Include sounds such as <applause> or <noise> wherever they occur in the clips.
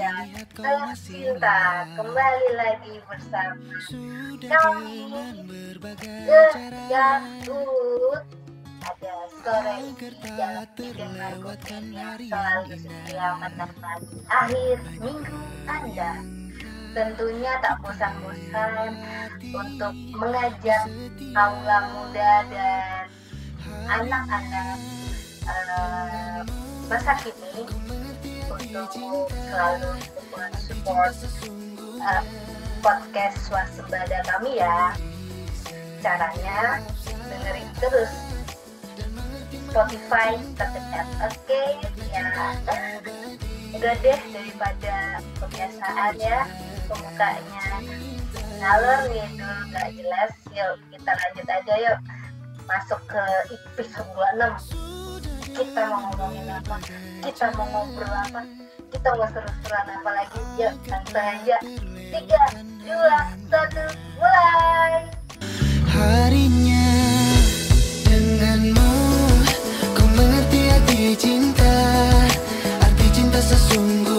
Tegaput yang tercinta Kembali lagi bersama. Kami Tegaput Ada sore yang dengan yang selalu setia menemani akhir minggu Anda. tentunya tak bosan-bosan untuk mengajak kaula muda dan anak-anak uh, masa kini untuk selalu support uh, podcast swasembada kami ya caranya dengerin terus Spotify terdekat oke okay, ya udah deh daripada kebiasaan ya. Pembukanya ngalor gitu nggak jelas yuk kita lanjut aja yuk. Masuk ke episode 26 kita mau ngomongin apa? Kita mau ngobrol apa? Kita mau seru-seruan apa lagi? Yuk langsung aja. Tiga dua satu mulai! Harinya denganmu ku mengerti arti cinta. Arti cinta sesungguhnya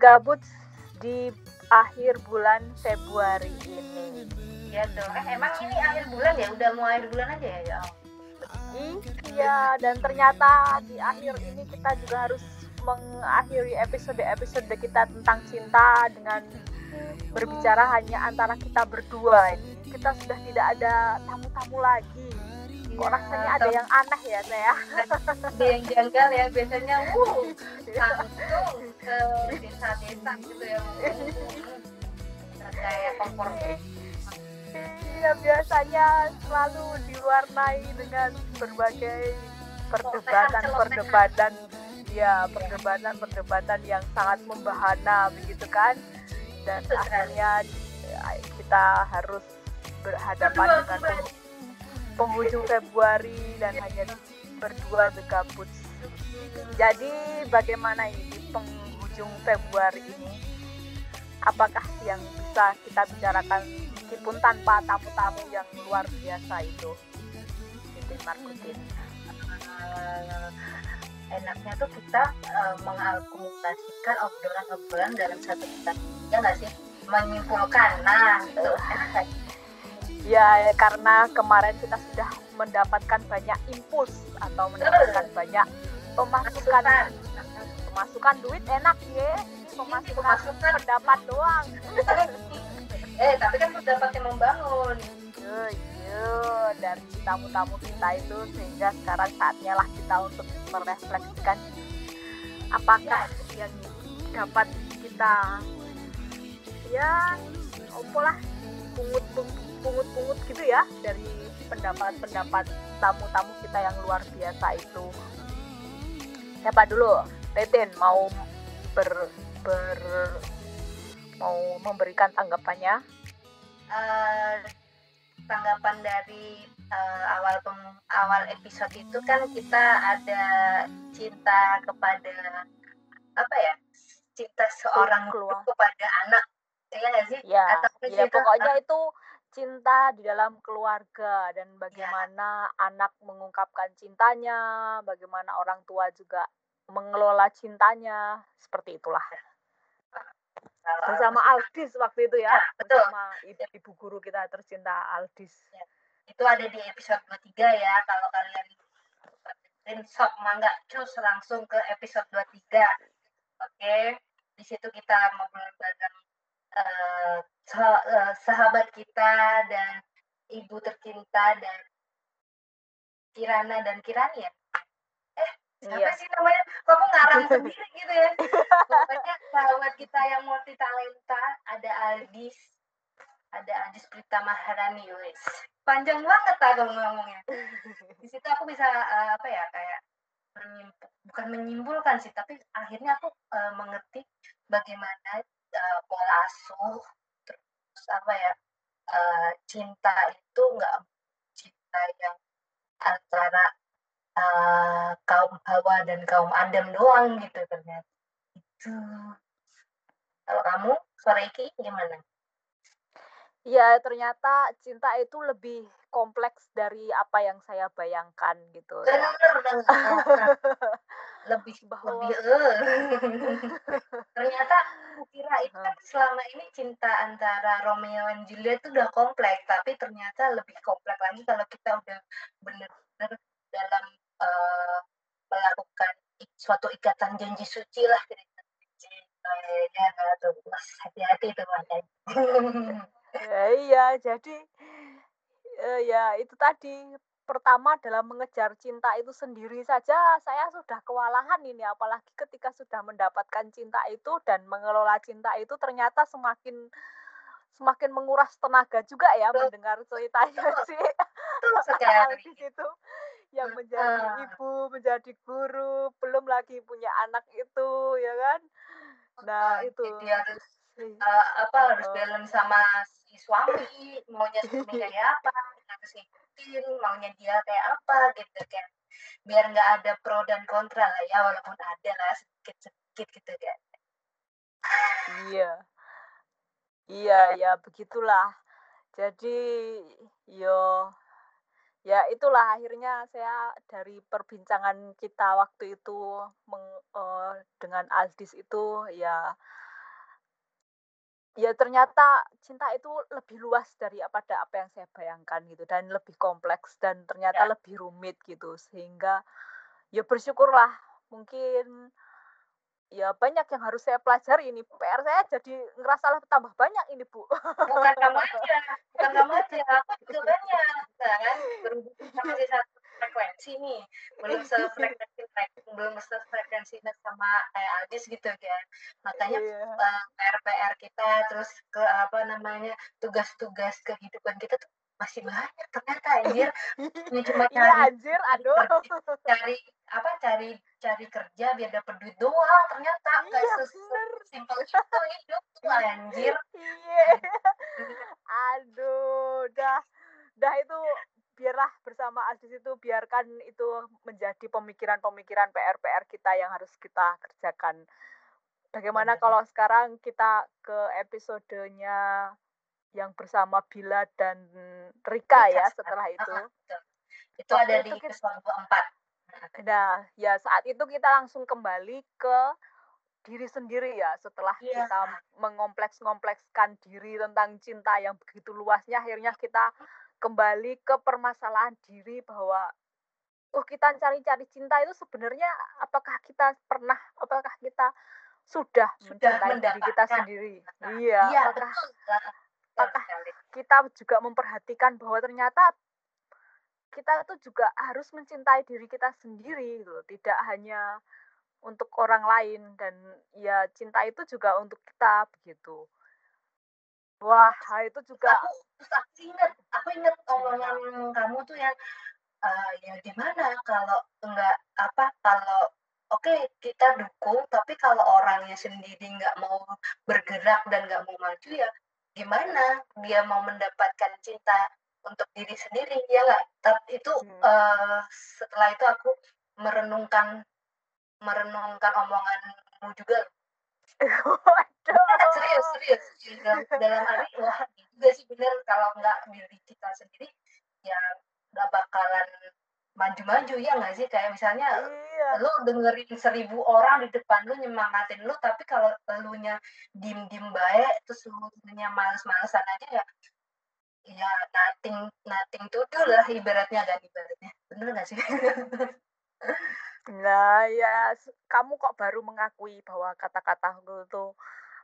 gabut di akhir bulan Februari ini. Ya tuh, eh emang ini akhir bulan ya? Udah mau akhir bulan aja ya? ya? Iya, dan ternyata di akhir ini kita juga harus mengakhiri episode-episode kita tentang cinta dengan berbicara hanya antara kita berdua ini. Kita sudah tidak ada tamu-tamu lagi kok iya, rasanya ada yang aneh ya saya <laughs> ada yang janggal ya biasanya uh langsung ke desa-desa gitu ya kayak kompor. Iya biasanya selalu diwarnai dengan berbagai perdebatan-perdebatan ya perdebatan-perdebatan yang sangat membahana begitu kan? Dan akhirnya kita harus berhadapan dengan penghujung Februari dan hanya berdua bergabut. Jadi bagaimana ini penghujung Februari ini? Apakah yang bisa kita bicarakan meskipun tanpa tamu-tamu yang luar biasa itu? Titin Markutin. Uh, enaknya tuh kita uh, mengakumulasikan obrolan-obrolan dalam satu kita ya nggak sih menyimpulkan nah itu enak Ya, karena kemarin kita sudah mendapatkan banyak impuls atau mendapatkan banyak pemasukan. Pemasukan duit enak ya pemasukan, pemasukan. pendapat doang. <laughs> Eh tapi kan pendapat yang membangun. Iya iya dari tamu-tamu kita itu sehingga sekarang saatnya lah kita untuk merefleksikan apakah ya. yang dapat kita ya lah pungut pungut pungut-pungut gitu ya dari pendapat-pendapat tamu-tamu kita yang luar biasa itu. Siapa dulu? Teten mau ber, ber mau memberikan tanggapannya? Uh, tanggapan dari uh, awal pem, awal episode itu kan kita ada cinta kepada apa ya? Cinta seorang keluar kepada anak ya nggak sih? Ya, Atau ya pokoknya itu cinta di dalam keluarga dan bagaimana ya. anak mengungkapkan cintanya, bagaimana orang tua juga mengelola cintanya, seperti itulah. Bersama Aldis waktu itu ya, ya betul. bersama ibu, ibu guru kita tercinta Aldis. Ya. Itu ada di episode 23 ya, kalau kalian screenshot mangga cus langsung ke episode 23. Oke, di situ kita ngobrol bareng uh, Eh, sahabat kita dan ibu tercinta dan Kirana dan Kirani ya eh siapa iya. sih namanya? Kamu ngarang <laughs> sendiri gitu ya? Pokoknya sahabat kita yang multi talenta ada Aldis ada Aldis Prita Maharani wes. Panjang banget aku ngomongnya. Di situ aku bisa uh, apa ya kayak menyimpul, bukan menyimpulkan sih tapi akhirnya aku uh, mengerti bagaimana uh, pola asuh terus apa ya uh, cinta itu nggak cinta yang antara uh, kaum Hawa dan kaum Adam doang gitu ternyata. Itu. Kalau kamu sore ini gimana? Ya ternyata cinta itu lebih kompleks dari apa yang saya bayangkan gitu ya. <laughs> lebih bahwa lebih uh. <laughs> ternyata kira itu kan selama ini cinta antara Romeo dan Juliet itu udah kompleks, tapi ternyata lebih kompleks lagi kalau kita udah benar-benar dalam uh, melakukan suatu ikatan janji suci lah ya hati-hati itu <laughs> ya, iya jadi uh, ya itu tadi. Pertama dalam mengejar cinta itu sendiri saja saya sudah kewalahan ini. Apalagi ketika sudah mendapatkan cinta itu dan mengelola cinta itu ternyata semakin semakin menguras tenaga juga ya Betul. mendengar ceritanya sih. <laughs> Di situ yang menjadi ibu menjadi guru belum lagi punya anak itu ya kan? Nah itu dia harus uh, apa harus balance sama suami maunya <laughs> suami kayak apa harus ngikutin maunya dia kayak apa gitu kan biar nggak ada pro dan kontra lah ya walaupun ada lah sedikit sedikit gitu kan iya. Iya ya begitulah. Jadi yo ya itulah akhirnya saya dari perbincangan kita waktu itu meng, uh, dengan Aldis itu ya ya ternyata cinta itu lebih luas dari apa apa yang saya bayangkan gitu dan lebih kompleks dan ternyata ya. lebih rumit gitu. Sehingga ya bersyukurlah mungkin ya banyak yang harus saya pelajari ini. PR saya jadi ngerasa tambah banyak ini bu. Bukan kamu <laughs> aja bukan kamu aja aku juga banyak kan. Berhubung <laughs> sama satu frekuensi nih belum sefrekuensi belum sefrekuensi sama kayak Aldis gitu kan makanya yeah. Iya. uh, PR PR kita terus ke apa namanya tugas-tugas kehidupan kita tuh masih banyak ternyata anjir. <laughs> Ini cuma iya, cari iya, anjir aduh. cari apa cari cari kerja biar dapat duit doang ternyata nggak iya, sesimpel itu hidup tuh anjir. Iya. <laughs> Aduh dah. Dah itu biarlah bersama Aziz itu biarkan itu menjadi pemikiran-pemikiran PR-PR kita yang harus kita kerjakan. Bagaimana kalau sekarang kita ke episodenya yang bersama Bila dan Rika ya setelah itu. Itu ada di episode keempat. Nah, ya saat itu kita langsung kembali ke diri sendiri ya setelah yeah. kita mengompleks-ngomplekskan diri tentang cinta yang begitu luasnya akhirnya kita kembali ke permasalahan diri bahwa oh kita cari-cari cinta itu sebenarnya apakah kita pernah apakah kita sudah, sudah mencintai diri kita sendiri? Iya, iya apakah apakah kita juga memperhatikan bahwa ternyata kita itu juga harus mencintai diri kita sendiri gitu tidak hanya untuk orang lain dan ya cinta itu juga untuk kita begitu Wah, itu juga aku aku inget, aku inget omongan kamu tuh yang uh, ya gimana kalau enggak apa kalau oke okay, kita dukung tapi kalau orangnya sendiri nggak mau bergerak dan nggak mau maju ya gimana? Dia mau mendapatkan cinta untuk diri sendiri ya nggak tapi itu hmm. uh, setelah itu aku merenungkan merenungkan omonganmu juga serius serius. Dalam, dalam arti wah juga sih bener kalau nggak diri kita sendiri ya nggak bakalan maju-maju ya nggak sih? Kayak misalnya iya. lu dengerin seribu orang di depan lu nyemangatin lu tapi kalau lu nya dim dim baik terus lu nya males-malesan aja ya ya nothing nothing to do lah ibaratnya dan ibaratnya. Bener nggak sih <laughs> Nah, ya kamu kok baru mengakui bahwa kata-kataku itu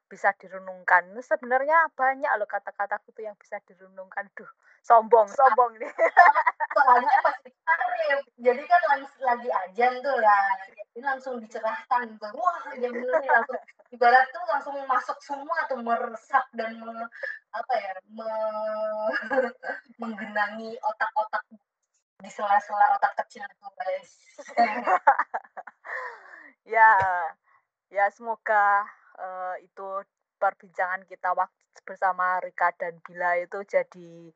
bisa direnungkan. Sebenarnya banyak loh kata-kataku itu yang bisa direnungkan. Duh, sombong, sombong nih. <laughs> Soalnya pasti jadi kan lagi ajan tuh lah. Jadi langsung dicerahkan tuh. Wah, ya bener langsung ibarat tuh langsung masuk semua tuh meresap dan me, apa ya, me, <laughs> menggenangi otak-otak di sela-sela otak kecil itu guys <laughs> ya ya semoga uh, itu perbincangan kita waktu bersama Rika dan Bila itu jadi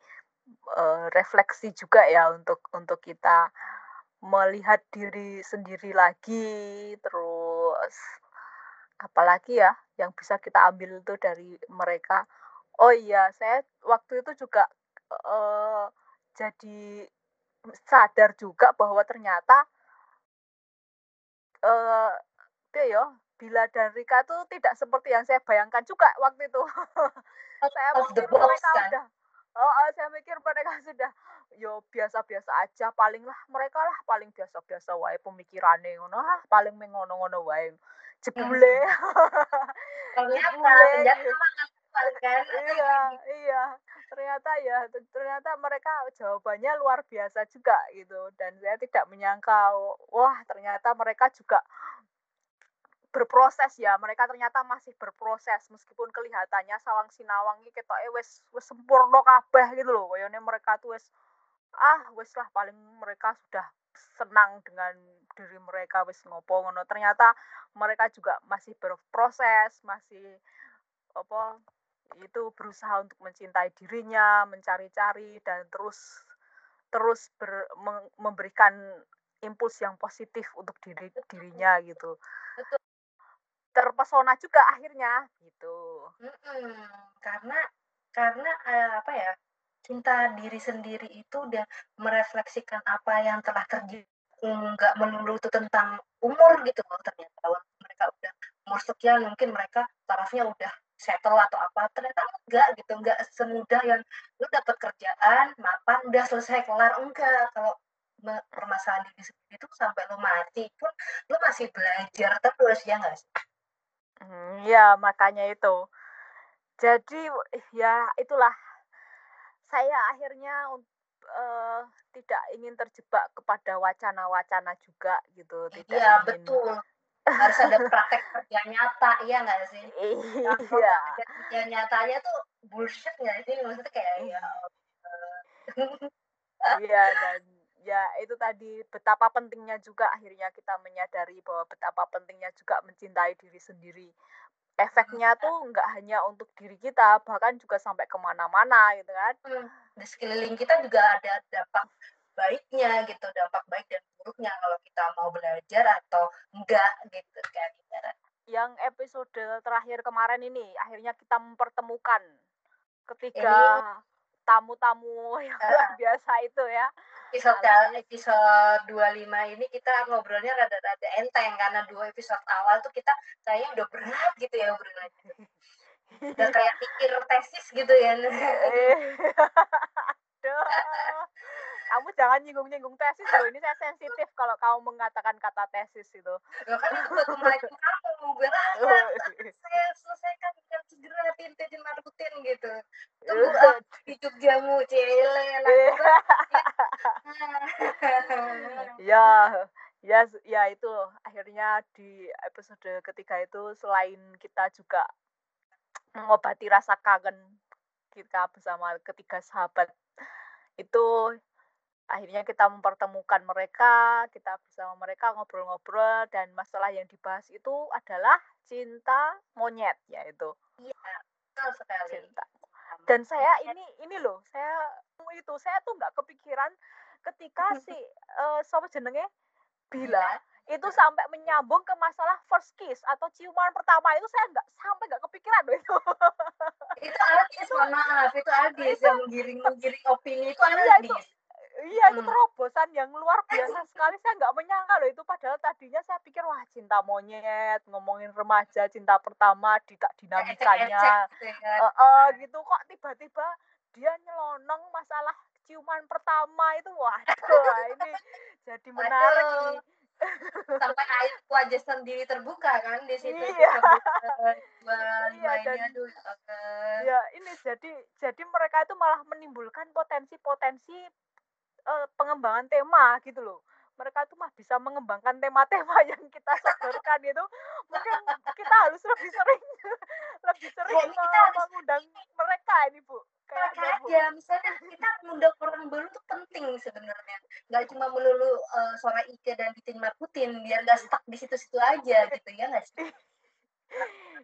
uh, refleksi juga ya untuk untuk kita melihat diri sendiri lagi, terus apalagi ya yang bisa kita ambil itu dari mereka. Oh iya, saya waktu itu juga uh, jadi sadar juga bahwa ternyata uh, ya Bila dan Rika tuh tidak seperti yang saya bayangkan juga waktu itu. <laughs> saya pikir mereka kan? udah Oh, oh, saya mikir mereka sudah yo biasa-biasa aja paling lah mereka lah paling biasa-biasa wae pemikirannya ngono ah paling mengono-ngono wae <laughs> jebule ternyata kan? Iya iya ternyata ya ternyata mereka jawabannya luar biasa juga gitu. Dan saya tidak menyangka wah ternyata mereka juga berproses ya. Mereka ternyata masih berproses meskipun kelihatannya sawang sinawang iki ketoke wis wis sempurna kabeh gitu loh. Koyone mereka tuh wis ah wis lah paling mereka sudah senang dengan diri mereka wis ngopo ngono. Ternyata mereka juga masih berproses masih apa itu berusaha untuk mencintai dirinya mencari-cari dan terus terus ber, memberikan impuls yang positif untuk diri dirinya gitu. Betul. Terpesona juga akhirnya gitu. Karena karena uh, apa ya cinta diri sendiri itu udah merefleksikan apa yang telah terjadi. Nggak melulu itu tentang umur gitu loh ternyata. Mereka udah umur sekian mungkin mereka tarafnya udah settle atau apa ternyata enggak gitu enggak semudah yang lu dapat kerjaan mapan udah selesai kelar enggak kalau permasalahan diri sendiri itu sampai lu mati pun lu masih belajar terus ya nggak sih Hmm, ya makanya itu. Jadi ya itulah saya akhirnya uh, tidak ingin terjebak kepada wacana-wacana juga gitu, tidak Iya, ingin betul. Harus ada praktek kerja nyata, iya nggak sih? Iya. kerja nyatanya tuh bullshit nggak sih? Maksudnya kayak ya Iya, dan ya itu tadi betapa pentingnya juga akhirnya kita menyadari bahwa betapa pentingnya juga mencintai diri sendiri efeknya hmm. tuh nggak hanya untuk diri kita bahkan juga sampai ke mana-mana gitu kan hmm. di sekeliling kita juga ada dampak baiknya gitu dampak baik dan buruknya kalau kita mau belajar atau enggak gitu kan yang episode terakhir kemarin ini akhirnya kita mempertemukan ketika tamu-tamu yang luar biasa itu ya. Episode episode 25 ini kita ngobrolnya rada-rada enteng karena dua episode awal tuh kita kayaknya udah berat gitu ya obrolannya. Udah kayak <laughs> pikir tesis gitu ya. <laughs> kamu jangan nyinggung-nyinggung tesis loh. Ini saya sensitif kalau kamu mengatakan kata tesis itu. Loh kan itu buat kamu. Saya selesaikan dengan segera tintin rutin gitu. Tunggu hidup jamu cile. ya, ya, ya itu akhirnya di episode ketiga itu selain kita juga mengobati rasa kangen kita bersama ketiga sahabat itu akhirnya kita mempertemukan mereka, kita bersama mereka ngobrol-ngobrol dan masalah yang dibahas itu adalah cinta monyet yaitu. Iya, betul sekali. Cinta. Dan saya ini ini loh, saya itu saya tuh nggak kepikiran ketika <laughs> si uh, siapa jenenge Bila iya. itu sampai menyambung ke masalah first kiss atau ciuman pertama itu saya nggak sampai nggak kepikiran loh itu. itu Adis, mohon maaf, itu <laughs> Adis yang menggiring-menggiring opini itu. Iya, itu, Iya itu hmm. terobosan yang luar <laughs> biasa sekali. Saya nggak menyangka loh itu. Padahal tadinya saya pikir wah cinta monyet, ngomongin remaja, cinta pertama, tidak dinamikanya, uh, uh, gitu kok tiba-tiba dia nyelonong masalah ciuman pertama itu? Waduh <laughs> ini jadi menarik ini sampai air aja sendiri terbuka kan di situ iya. <laughs> iya dan, ya ini jadi jadi mereka itu malah menimbulkan potensi-potensi uh, pengembangan tema gitu loh. Mereka tuh mah bisa mengembangkan tema-tema <laughs> yang kita sodorkan itu. Mungkin kita harus lebih sering <laughs> lebih sering ya, kita harus mengundang mereka ini bu. Kayak aja misalnya kita mengundang orang baru tuh penting sebenarnya. Nggak cuma melulu uh, suara Ike dan Titin Markutin biar nggak stuck di situ-situ aja gitu ya nggak sih <laughs>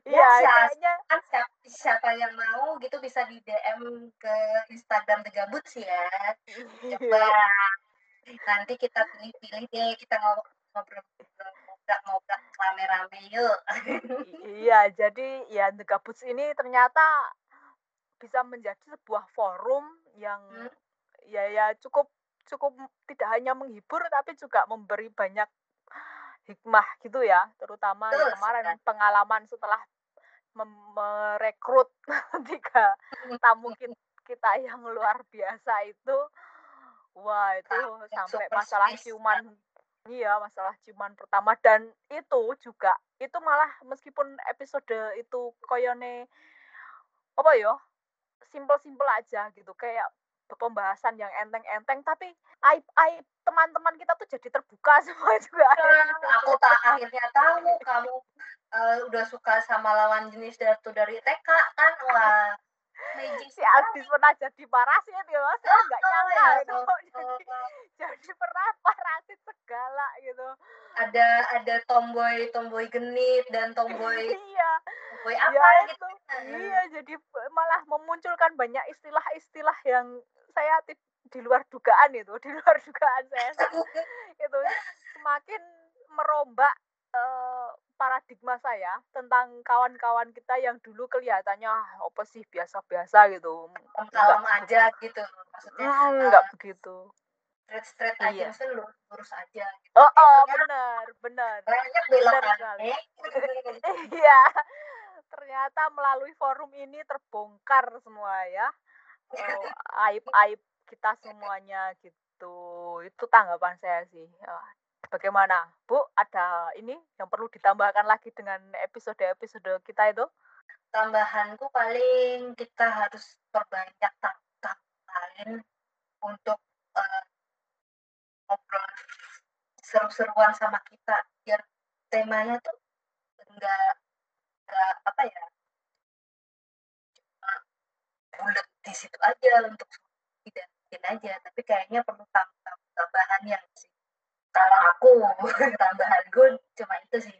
Iya, ya, kayaknya siapa, siapa yang mau gitu bisa di DM ke Instagram The Gabut sih ya. Coba Nanti kita pilih-pilih deh, kita ngobrol ngobrol rame-rame yuk. iya, jadi ya The Gabuts ini ternyata bisa menjadi sebuah forum yang hmm. ya ya cukup cukup tidak hanya menghibur tapi juga memberi banyak hikmah gitu ya, terutama ya kemarin pengalaman setelah merekrut <laughs> tiga tamu kita yang luar biasa itu. Wah itu sampai masalah ciuman iya masalah ciuman pertama. Dan itu juga itu malah meskipun episode itu koyone apa ya simpel-simpel aja gitu. Kayak pembahasan yang enteng-enteng tapi aib aib teman-teman kita tuh jadi terbuka <laughs> semua juga nah, aku tak akhirnya tahu kamu uh, udah suka sama lawan jenis dari dari TK kan? Wah Magic si Aldis pernah jadi parasit ya mas. Oh, nggak oh, nyangka ya, itu oh, jadi, jadi pernah parasit segala gitu. Ada ada tomboy tomboy genit dan tomboy <laughs> iya. tomboy apa ya, gitu. Iya jadi malah memunculkan banyak istilah-istilah yang saya di luar dugaan itu di luar dugaan saya. <laughs> Itu semakin merombak uh, paradigma saya tentang kawan-kawan kita yang dulu kelihatannya apa sih biasa-biasa gitu. Kalem aja gitu maksudnya. Hmm, enggak uh, begitu. Straight straight iya. aja lu lurus aja gitu. oh oh benar benar. banyak belokan <laughs> iya. Ternyata melalui forum ini terbongkar semua ya oh, <laughs> aib aib kita semuanya gitu itu tanggapan saya sih. Bagaimana? Bu ada ini yang perlu ditambahkan lagi dengan episode-episode kita itu? Tambahanku paling kita harus perbanyak tangkap lain untuk uh, ngobrol seru-seruan sama kita biar temanya tuh enggak enggak apa ya bulat di situ aja untuk tidak aja. Tapi kayaknya perlu tambahan yang sih. Kalau aku <laughs> tambahan gue cuma itu sih.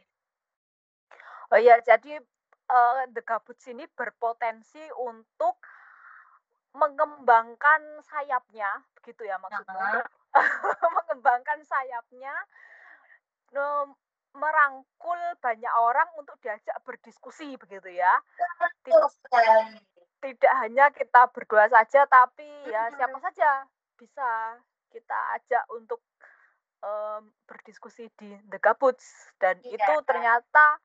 Oh iya jadi uh, The Gabut sini berpotensi untuk mengembangkan sayapnya begitu ya maksudnya? <laughs> Mengembangkan sayapnya merangkul banyak orang untuk diajak berdiskusi begitu ya? Tidak, tidak hanya kita berdua saja tapi ya siapa saja bisa kita ajak untuk um, berdiskusi di The Gabuts dan iya. itu ternyata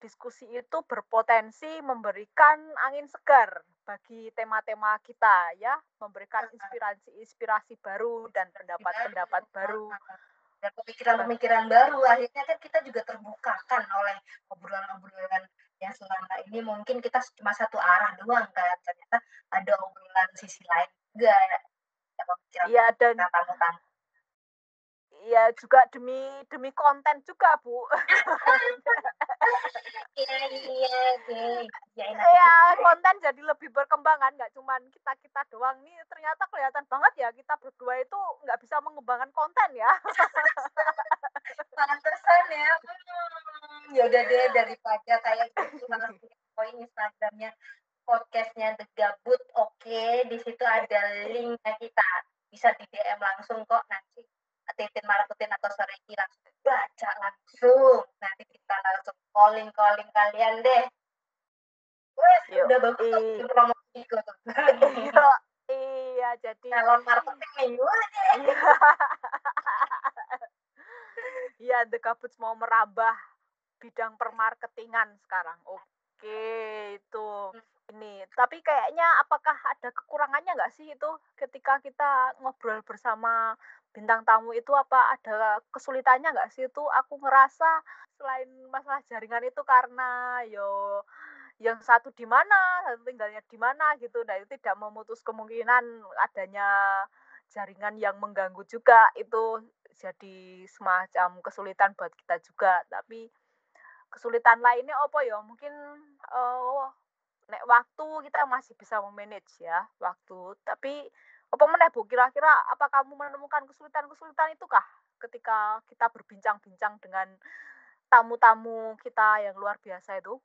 diskusi itu berpotensi memberikan angin segar bagi tema-tema kita ya, memberikan inspirasi-inspirasi baru dan pendapat-pendapat baru. Dan pemikiran-pemikiran baru akhirnya kan kita juga terbukakan oleh obrolan-obrolan yang selama ini mungkin kita cuma satu arah doang kan ternyata ada obrolan sisi lain juga ya, dan tamu-tamu ya juga demi demi konten juga bu. <laughs> Iya iya iya. Ya, konten jadi lebih berkembang kan nggak cuman kita kita doang. Nih ternyata kelihatan banget ya kita berdua itu nggak bisa mengembangkan konten ya. <laughs> Pantesan ya. Hmm, ya udah deh daripada kayak gitu poin Instagramnya podcastnya The Gabut oke okay. di situ ada linknya kita bisa di DM langsung kok nanti Titin Marakutin atau Soreki langsung baca langsung. Nanti kita langsung calling calling kalian deh. Wes, udah bagus tuh promosi kok. Iya, iya, jadi calon marketing nih. <laughs> Iya, The Kabuts mau merambah bidang permarketingan sekarang. Oke, itu hmm. ini. Tapi kayaknya apakah ada kekurangannya nggak sih itu ketika kita ngobrol bersama bintang tamu itu apa ada kesulitannya nggak sih itu aku ngerasa selain masalah jaringan itu karena yo yang satu di mana satu tinggalnya di mana gitu nah itu tidak memutus kemungkinan adanya jaringan yang mengganggu juga itu jadi semacam kesulitan buat kita juga tapi kesulitan lainnya apa ya? Mungkin uh, nek waktu kita masih bisa memanage ya waktu. Tapi apa meneh Bu? Kira-kira apa kamu menemukan kesulitan-kesulitan itu kah ketika kita berbincang-bincang dengan tamu-tamu kita yang luar biasa itu?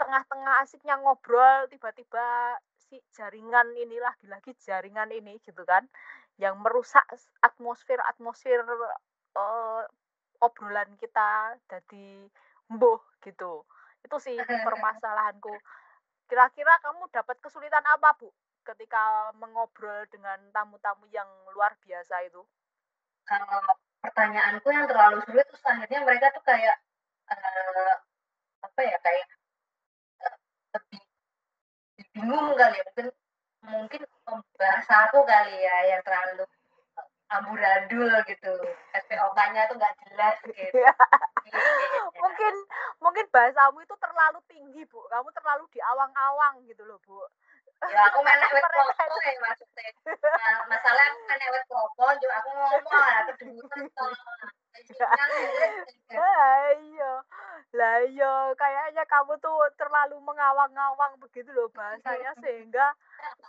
Tengah-tengah asiknya ngobrol tiba-tiba si jaringan ini lagi-lagi jaringan ini gitu kan yang merusak atmosfer atmosfer uh, obrolan kita. Jadi mbuh gitu. Itu sih <laughs> permasalahanku. Kira-kira kamu dapat kesulitan apa bu ketika mengobrol dengan tamu-tamu yang luar biasa itu? Kalau pertanyaanku yang terlalu sulit terus akhirnya mereka tuh kayak uh, apa ya kayak uh, lebih bingung kali ya. Mungkin mungkin bahasa aku kali ya yang terlalu amburadul gitu. SPOK-nya tuh nggak jelas gitu. <laughs> Iya. mungkin mungkin bahasamu itu terlalu tinggi bu. Kamu terlalu di awang-awang gitu loh bu. Ya aku main lewat <laughs> klopo ya maksudnya. Nah, masalah aku main lewat klopo juga aku ngomong ya kedemutan <laughs> iya. Lah iya. Kayaknya kamu tuh terlalu mengawang-awang begitu loh bahasanya sehingga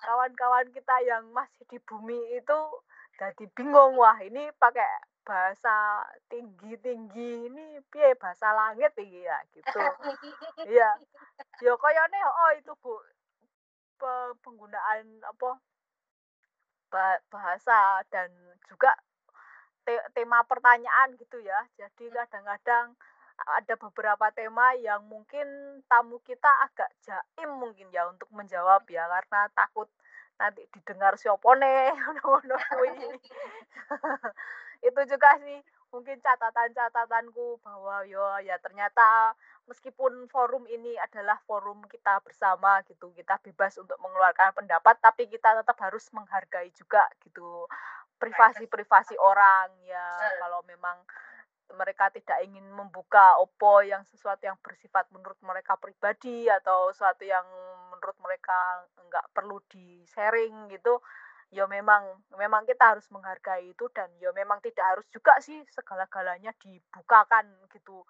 kawan-kawan kita yang masih di bumi itu jadi bingung wah ini pakai bahasa tinggi tinggi ini piye bahasa langit tinggi ya? Gitu. Iya. Yo nih oh itu bu penggunaan apa bahasa dan juga te tema pertanyaan gitu ya. Jadi kadang-kadang ada beberapa tema yang mungkin tamu kita agak jaim mungkin ya untuk menjawab ya karena takut nanti didengar siopone <laughs> ngono itu juga sih mungkin catatan-catatanku bahwa yo ya ternyata meskipun forum ini adalah forum kita bersama gitu kita bebas untuk mengeluarkan pendapat tapi kita tetap harus menghargai juga gitu privasi-privasi orang ya. Kalau memang mereka tidak ingin membuka opo yang sesuatu yang bersifat menurut mereka pribadi atau sesuatu yang menurut mereka nggak perlu di sharing gitu ya memang memang kita harus menghargai itu dan ya memang tidak harus juga sih segala-galanya dibukakan gitu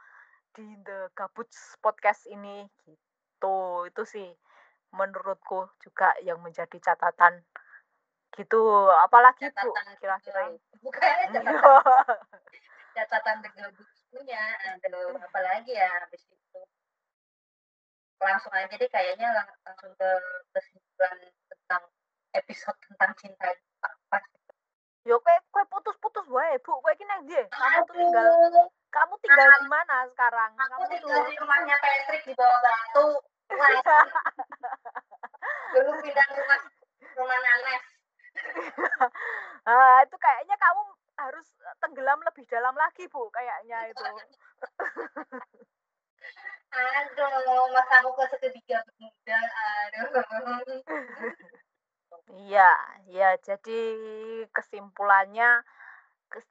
di The Gabuts podcast ini gitu. Itu sih menurutku juga yang menjadi catatan gitu. Apalagi catatan bu kira-kira bukan catatan <laughs> catatan tergabung punya aduh apalagi ya habis itu langsung aja deh kayaknya lang langsung ke kesimpulan tentang episode tentang cinta apa Yo kue kue putus-putus wae, Bu. Kue iki nang Kamu tuh tinggal kamu tinggal di mana sekarang? Aku kamu tinggal tuh... di rumahnya Patrick di bawah batu. Dulu <laughs> pindah rumah rumah Nanes. <laughs> ah, itu kayaknya kamu harus tenggelam lebih dalam lagi bu kayaknya itu. Aduh mas aku ke aduh. Iya ya jadi kesimpulannya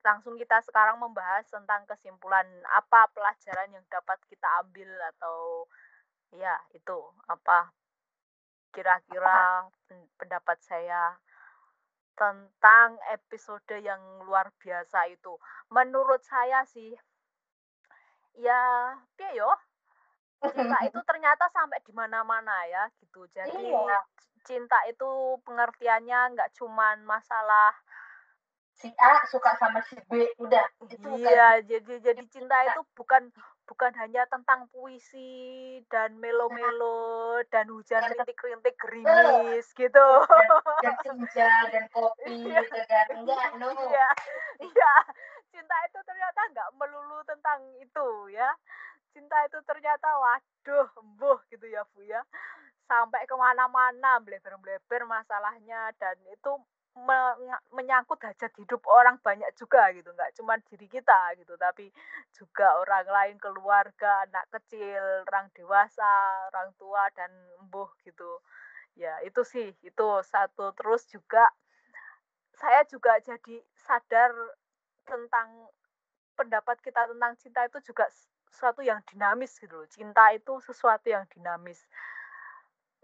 langsung kita sekarang membahas tentang kesimpulan apa pelajaran yang dapat kita ambil atau ya itu apa kira-kira pendapat saya tentang episode yang luar biasa itu. Menurut saya sih, ya, ya yo, cinta itu <laughs> ternyata sampai di mana-mana ya, gitu. Jadi iya. cinta itu pengertiannya nggak cuman masalah si A suka sama si B, udah. Itu iya, bukan. jadi jadi cinta itu bukan bukan hanya tentang puisi dan melo-melo dan hujan rintik-rintik gerimis gitu. Dan, senja dan kopi <laughs> iya. gitu kan. Enggak, no. Iya. Iya. Cinta itu ternyata enggak melulu tentang itu ya. Cinta itu ternyata waduh, embuh gitu ya Bu ya. Sampai ke mana-mana, bleber-bleber masalahnya dan itu menyangkut hajat hidup orang banyak juga gitu nggak cuma diri kita gitu tapi juga orang lain keluarga anak kecil orang dewasa orang tua dan embuh gitu. Ya itu sih itu satu. Terus juga saya juga jadi sadar tentang pendapat kita tentang cinta itu juga sesuatu yang dinamis gitu loh. Cinta itu sesuatu yang dinamis.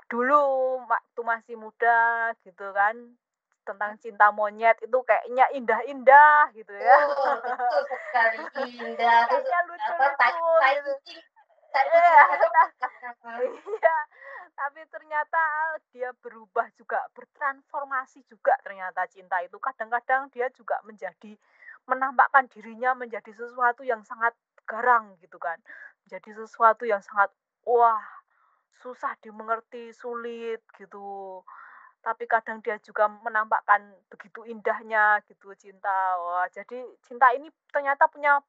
Dulu waktu masih muda gitu kan tentang cinta monyet itu kayaknya indah-indah gitu ya. Oh, betul sekali <laughs> indah. Kayaknya lucu-lucu gitu. Iya, <laughs> iya, tapi ternyata dia berubah juga, bertransformasi juga ternyata cinta itu. Kadang-kadang dia juga menjadi menampakkan dirinya menjadi sesuatu yang sangat garang gitu kan. Jadi sesuatu yang sangat wah susah dimengerti, sulit gitu tapi kadang dia juga menampakkan begitu indahnya gitu cinta. Wah, jadi cinta ini ternyata punya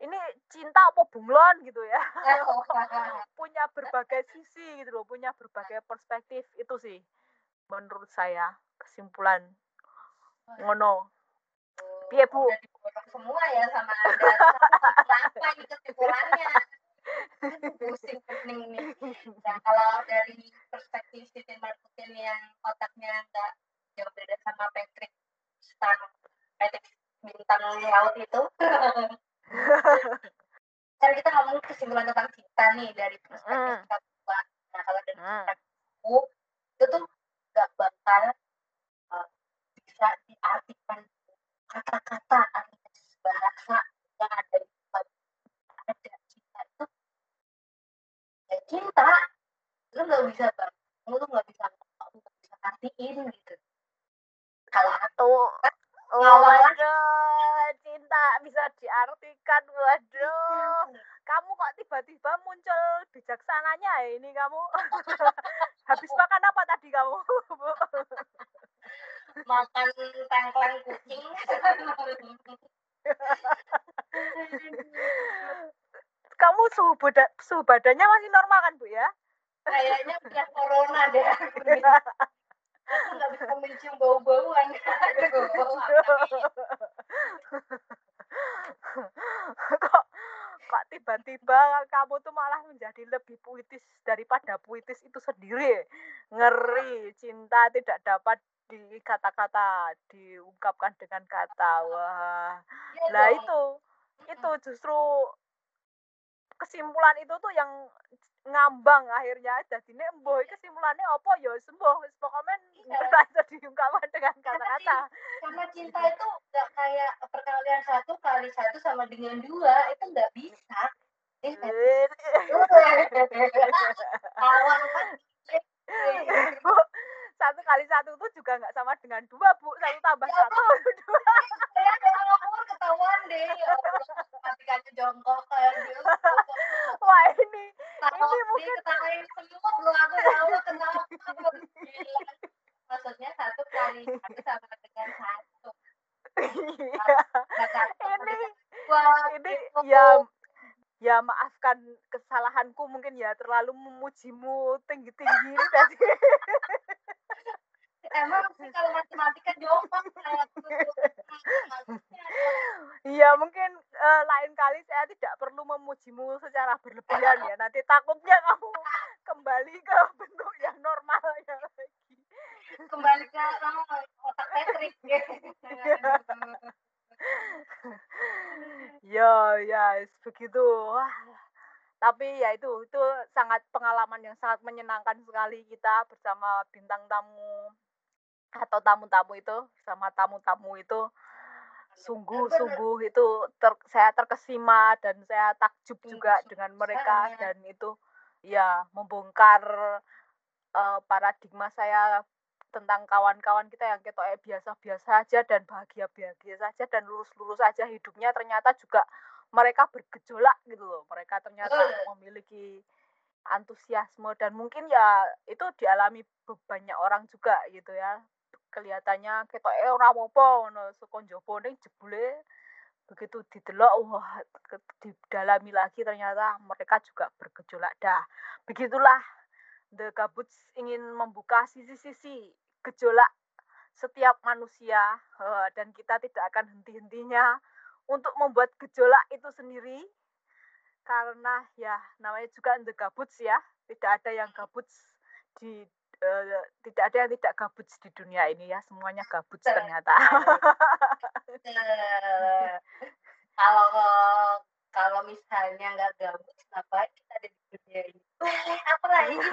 ini cinta apa bunglon gitu ya. <laughs> <laughs> punya berbagai sisi gitu loh, punya berbagai perspektif itu sih menurut saya kesimpulan ngono. Piye, Bu? semua ya sama Anda. <laughs> Apa ini kesimpulannya? Pusing pening nih. Nah, kalau dari perspektif Stephen Martin yang otaknya nggak jauh beda sama Patrick Star, Patrick bintang laut itu. <laughs> kan kita ngomong kesimpulan tentang cinta nih dari perspektif mm. kita berdua. Nah, kalau dari mm. perspektifku itu tuh nggak bakal uh, bisa diartikan kata-kata alias bahasa yang ada di ada cinta itu ya cinta lu nggak bisa bangun lu nggak bisa lu nggak bisa artiin gitu. Kalau atau oh, waduh cinta bisa diartikan waduh. Kamu kok tiba-tiba muncul bijaksananya ya ini kamu? <laughs> Habis makan apa tadi kamu? <laughs> Makan tengkleng kucing <laughs> kamu suhu, bada, suhu badannya masih normal kan bu ya? Kayaknya punya <laughs> corona deh. Aku nggak bisa mencium bau-bauan. Kok kok tiba-tiba kamu tuh malah menjadi lebih puitis daripada puitis itu sendiri? Ngeri cinta tidak dapat di kata-kata diungkapkan dengan kata wah. Ya, lah itu itu justru kesimpulan itu tuh yang ngambang akhirnya. Jadi emboh kesimpulannya apa? Ya sembuh pokoknya iya. bisa diungkapkan dengan kata-kata. karena cinta itu nggak kayak perkalian satu kali satu sama dengan dua itu nggak bisa <laughs> awal kan satu kali satu itu juga nggak sama dengan dua bu satu tambah ya, satu dua ya kalau ketahuan deh ya matikan jongkok kayak gitu wah ini Tahu, ini mungkin ketawain semua belum aku tahu kenapa maksudnya satu kali satu sama dengan satu iya. ini ini ya ya maafkan kesalahanku mungkin ya terlalu memujimu tinggi tinggi ini tadi <laughs> emang sih kalau matematika jompang <laughs> Iya mungkin uh, lain kali saya tidak perlu memujimu secara berlebihan ya. Nanti takutnya kamu kembali ke bentuk yang normal ya lagi. Kembali ke kamu otak Patrick. Ya ya ya begitu tapi ya itu itu sangat pengalaman yang sangat menyenangkan sekali kita bersama bintang tamu atau tamu-tamu itu sama tamu-tamu itu. Sungguh-sungguh itu ter, saya terkesima dan saya takjub juga dengan mereka dan itu ya membongkar uh, paradigma saya tentang kawan-kawan kita yang kita eh, biasa-biasa aja dan bahagia-bahagia saja dan lurus-lurus saja hidupnya. Ternyata juga mereka bergejolak gitu loh. Mereka ternyata memiliki antusiasme dan mungkin ya itu dialami banyak orang juga gitu ya. Kelihatannya kita eh ora apa ngono saka njaba ning jebule. Begitu didelok wah didalami lagi ternyata mereka juga bergejolak. Dah begitulah The Gabuts ingin membuka sisi-sisi gejolak setiap manusia dan kita tidak akan henti-hentinya untuk membuat gejolak itu sendiri. Karena ya namanya juga the gabuts ya. Tidak ada yang gabuts di uh, tidak ada yang tidak gabut di dunia ini ya. Semuanya gabut ternyata. Kalau kalau misalnya nggak gabut kenapa kita ada di dunia ini? Apa lagi <laughs>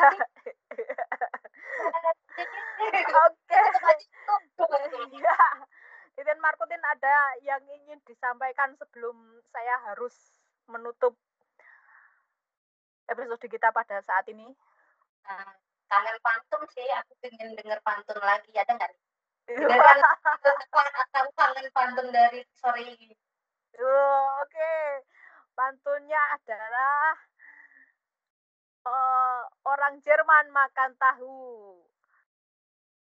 oke. Ya Titin Markutin ada yang ingin disampaikan sebelum saya harus menutup episode kita pada saat ini. Nah, kangen pantun sih aku pengen denger pantun lagi ada nggak? <laughs> Aku kangen pantun dari sore ini? Oh, oke. Okay. pantunnya adalah uh, orang Jerman makan tahu.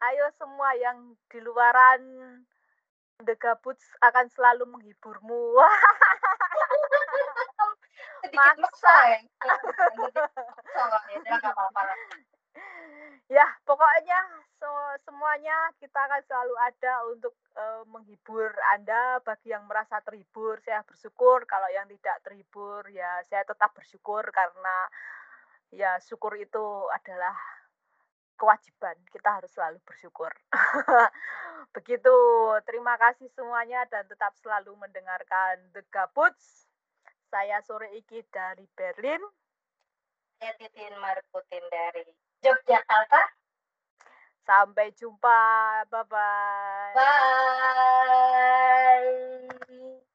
Ayo semua yang di luaran The Gabuts akan selalu menghiburmu. <laughs> Sedikit maksa ya. ya, <laughs> apa-apa ya pokoknya so, semuanya kita akan selalu ada untuk uh, menghibur anda bagi yang merasa terhibur saya bersyukur kalau yang tidak terhibur ya saya tetap bersyukur karena ya syukur itu adalah kewajiban kita harus selalu bersyukur <laughs> begitu terima kasih semuanya dan tetap selalu mendengarkan The Gabuts saya sore iki dari Berlin saya Titin Marputin dari Yogyakarta. Sampai jumpa. Bye-bye. Bye.